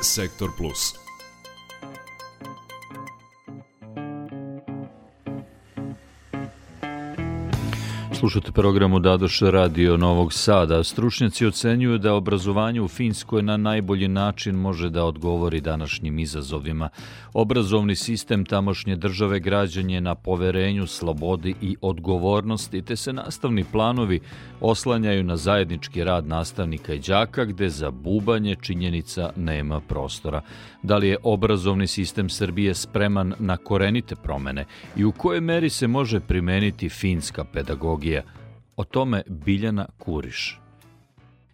Sektor Plus. Slušate programu Dadoš Radio Novog Sada. Stručnjaci ocenjuju da obrazovanje u Finskoj na najbolji način može da odgovori današnjim izazovima. Obrazovni sistem tamošnje države građan je na poverenju, slobodi i odgovornosti, te se nastavni planovi oslanjaju na zajednički rad nastavnika i đaka, gde za bubanje činjenica nema prostora. Da li je obrazovni sistem Srbije spreman na korenite promene i u kojoj meri se može primeniti finska pedagogija O tome Biljana Kuriš.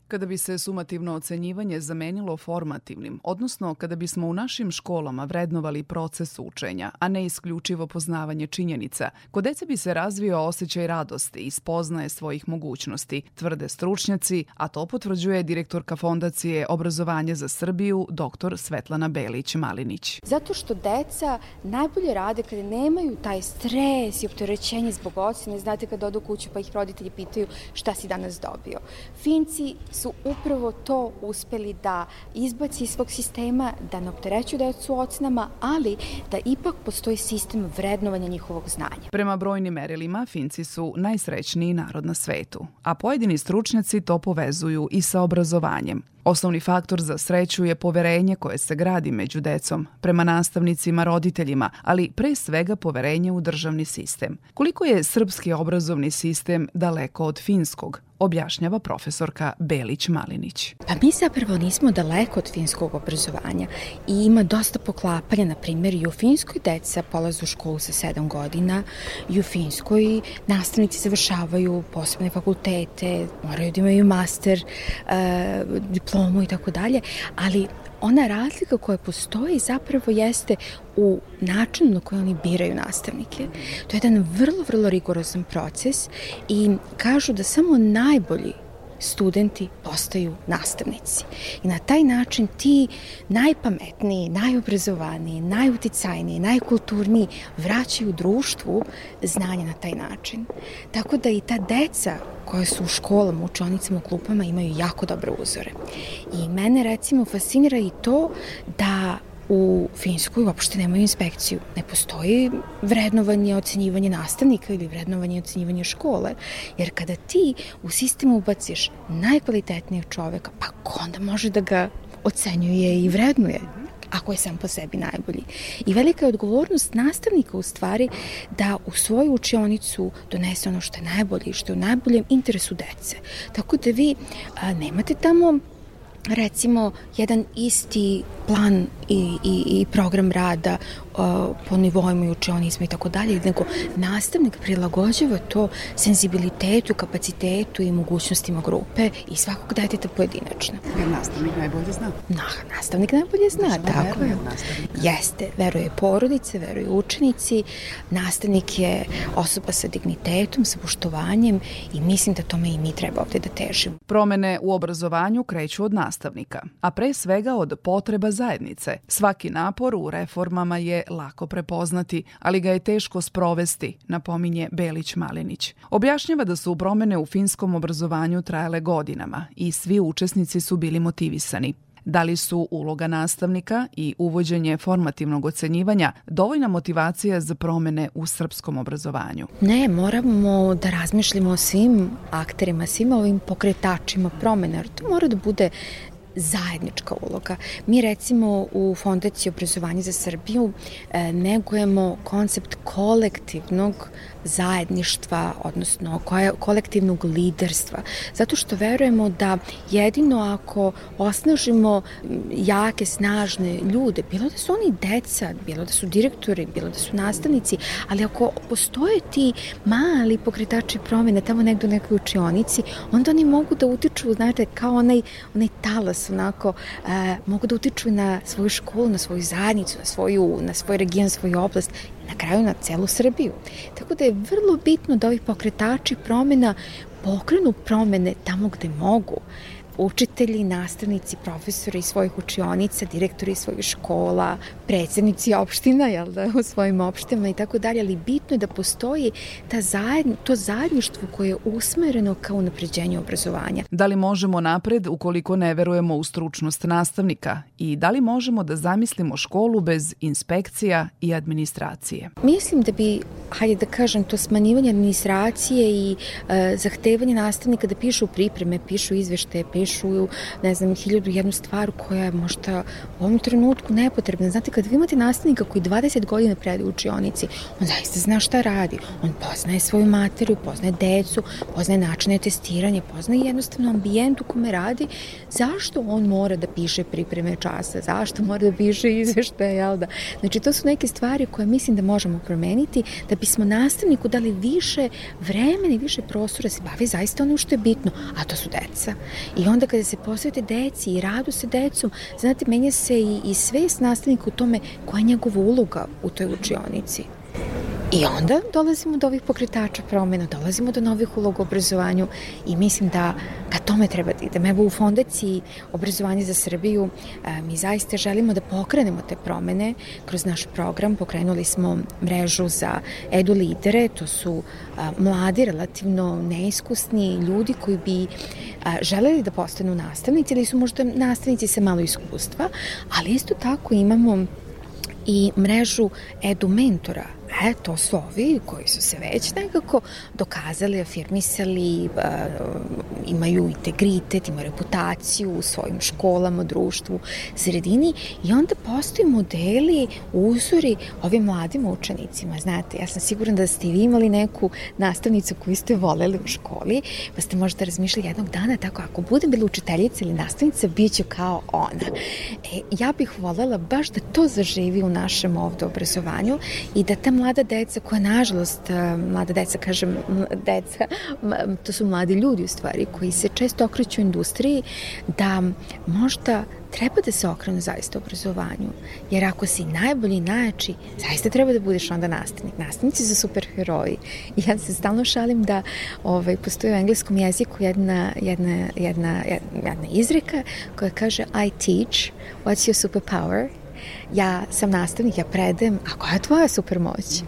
Kada bi se sumativno ocenjivanje zamenilo formativnim, odnosno kada bismo u našim školama vrednovali proces učenja, a ne isključivo poznavanje činjenica, kod dece bi se razvio osjećaj radosti i spoznaje svojih mogućnosti, tvrde stručnjaci, a to potvrđuje direktorka Fondacije Obrazovanje za Srbiju, dr. Svetlana Belić-Malinić. Zato što deca najbolje rade kada nemaju taj stres i opterećenje zbog ocene. Znate, kada odu kuću pa ih roditelji pitaju šta si danas dobio. Finci su upravo to uspeli da izbaci iz svog sistema, da ne opterećuju decu ocenama, ali da ipak postoji sistem vrednovanja njihovog znanja. Prema brojnim merilima, Finci su najsrećniji narod na svetu, a pojedini stručnjaci to povezuju i sa obrazovanjem. Osnovni faktor za sreću je poverenje koje se gradi među decom, prema nastavnicima, roditeljima, ali pre svega poverenje u državni sistem. Koliko je srpski obrazovni sistem daleko od finskog, objašnjava profesorka Belić-Malinić. Pa mi zapravo nismo daleko od finskog obrazovanja i ima dosta poklapanja, na primjer i u Finskoj deca polazu školu sa 7 godina i u Finskoj nastavnici završavaju posebne fakultete, moraju da imaju master, uh, diplomu i tako dalje, ali ona razlika koja postoji zapravo jeste u načinu na koji oni biraju nastavnike. To je jedan vrlo, vrlo rigorozan proces i kažu da samo najbolji studenti postaju nastavnici. I na taj način ti najpametniji, najobrazovaniji, najuticajniji, najkulturniji vraćaju društvu znanje na taj način. Tako da i ta deca koje su u školama, učionicama, u klupama imaju jako dobre uzore. I mene recimo fascinira i to da u Finskoj uopšte nemaju inspekciju. Ne postoji vrednovanje, ocenjivanje nastavnika ili vrednovanje, ocenjivanje škole. Jer kada ti u sistem ubaciš najkvalitetnijeg čoveka, pa ko onda može da ga ocenjuje i vrednuje? ako je sam po sebi najbolji. I velika je odgovornost nastavnika u stvari da u svoju učionicu donese ono što je najbolje i što je u najboljem interesu dece. Tako da vi a, nemate tamo recimo jedan isti plan i, i, i program rada po nivoima i učionizma i tako dalje, nego nastavnik prilagođava to senzibilitetu, kapacitetu i mogućnostima grupe i svakog deteta pojedinačno. Jer nastavnik najbolje zna. Na, nastavnik najbolje zna, Znači, tako je. Jeste, veruje porodice, veruje učenici, nastavnik je osoba sa dignitetom, sa poštovanjem i mislim da tome i mi treba ovde da težimo. Promene u obrazovanju kreću od nastavnika, a pre svega od potreba zajednice. Svaki napor u reformama je lako prepoznati, ali ga je teško sprovesti, napominje Belić Malinić. Objašnjava da su promene u finskom obrazovanju trajale godinama i svi učesnici su bili motivisani. Da li su uloga nastavnika i uvođenje formativnog ocenjivanja dovoljna motivacija za promene u srpskom obrazovanju? Ne, moramo da razmišljamo o svim akterima, svim ovim pokretačima promene, jer to mora da bude zajednička uloga. Mi recimo u Fondaciji obrazovanja za Srbiju e, negujemo koncept kolektivnog zajedništva, odnosno kolektivnog liderstva. Zato što verujemo da jedino ako osnažimo jake, snažne ljude, bilo da su oni deca, bilo da su direktori, bilo da su nastavnici, ali ako postoje ti mali pokretači promene tamo negde u nekoj učionici, onda oni mogu da utiču, znate, kao onaj, onaj talas, onako, e, mogu da utiču na svoju školu, na svoju zajednicu, na, svoju, na svoj region, svoju oblast na kraju na celu Srbiju. Tako da je vrlo bitno da ovi pokretači promena pokrenu promene tamo gde mogu učitelji, nastavnici, profesori svojih učionica, direktori svojih škola, predsednici opština, jel da, u svojim opštinama i tako dalje, ali bitno je da postoji ta zajedn, to zajedništvo koje je usmereno ka unapređenju obrazovanja. Da li možemo napred ukoliko ne verujemo u stručnost nastavnika i da li možemo da zamislimo školu bez inspekcija i administracije? Mislim da bi, hajde da kažem, to smanjivanje administracije i e, zahtevanje nastavnika da pišu pripreme, pišu izveštaje, pišu, ne znam, hiljadu jednu stvar koja je možda u ovom trenutku nepotrebna. Znate, kad vi imate nastavnika koji 20 godina prede u učionici, on zaista zna šta radi. On poznaje svoju materiju, poznaje decu, poznaje načine testiranja, poznaje jednostavno ambijent u kome radi. Zašto on mora da piše pripreme časa? Zašto mora da piše izveštaje, jel da? Znači, to su neke stvari koje mislim da možemo promeniti da bismo nastavniku dali više vremena i više prostora da se bavi zaista onim što je bitno, a to su deca. I onda kada se posvete deci i radu sa decom, znate, menja se i, i svest nastavnika u tome koja je njegova uloga u toj učionici. I onda dolazimo do ovih pokretača promjena, dolazimo do novih uloga u obrazovanju i mislim da ka tome treba da idemo. Evo u Fondaciji obrazovanje za Srbiju e, mi zaista želimo da pokrenemo te promene kroz naš program. Pokrenuli smo mrežu za edu lidere, to su e, mladi, relativno neiskusni ljudi koji bi e, želeli da postanu nastavnici ili su možda nastavnici sa malo iskustva, ali isto tako imamo i mrežu edu mentora E, to su ovi koji su se već nekako dokazali, afirmisali, uh, imaju integritet, imaju reputaciju u svojim školama, društvu, sredini i onda postoji modeli, uzori ovim mladim učenicima. Znate, ja sam sigurna da ste vi imali neku nastavnicu koju ste voleli u školi, pa ste možda razmišljali jednog dana tako, ako budem bila učiteljica ili nastavnica, bit ću kao ona. E, ja bih volela baš da to zaživi u našem ovde obrazovanju i da ta deca koja, nažalost, e, mlada deca, kažem, deca, to su mladi ljudi u stvari, koji se često okreću u industriji, da možda treba da se okrenu zaista obrazovanju. Jer ako si najbolji, najjači, zaista treba da budeš onda nastavnik. Nastavnici su superheroji. I ja se stalno šalim da ovaj, postoji u engleskom jeziku jedna, jedna, jedna, jedna izreka koja kaže I teach, what's your superpower? Ja sam nastavnik, ja predajem, a koja je tvoja supermoć?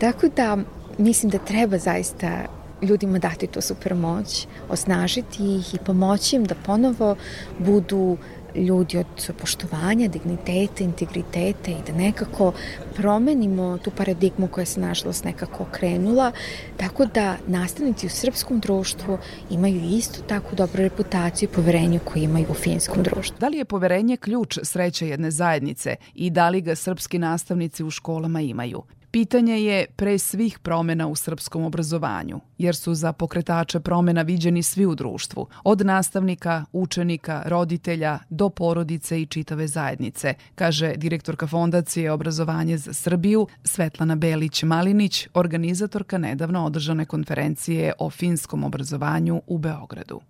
Tako da mislim da treba zaista ljudima dati tu supermoć, osnažiti ih i pomoći im da ponovo budu ljudi od poštovanja, digniteta, integriteta i da nekako promenimo tu paradigmu koja se nažalost nekako okrenula, tako da nastavnici u srpskom društvu imaju isto tako dobru reputaciju i poverenje koje imaju u finskom društvu. Da li je poverenje ključ sreće jedne zajednice i da li ga srpski nastavnici u školama imaju? Pitanje je pre svih promena u srpskom obrazovanju, jer su za pokretače promena viđeni svi u društvu, od nastavnika, učenika, roditelja do porodice i čitave zajednice, kaže direktorka Fondacije Obrazovanje za Srbiju Svetlana Belić-Malinić, organizatorka nedavno održane konferencije o finskom obrazovanju u Beogradu.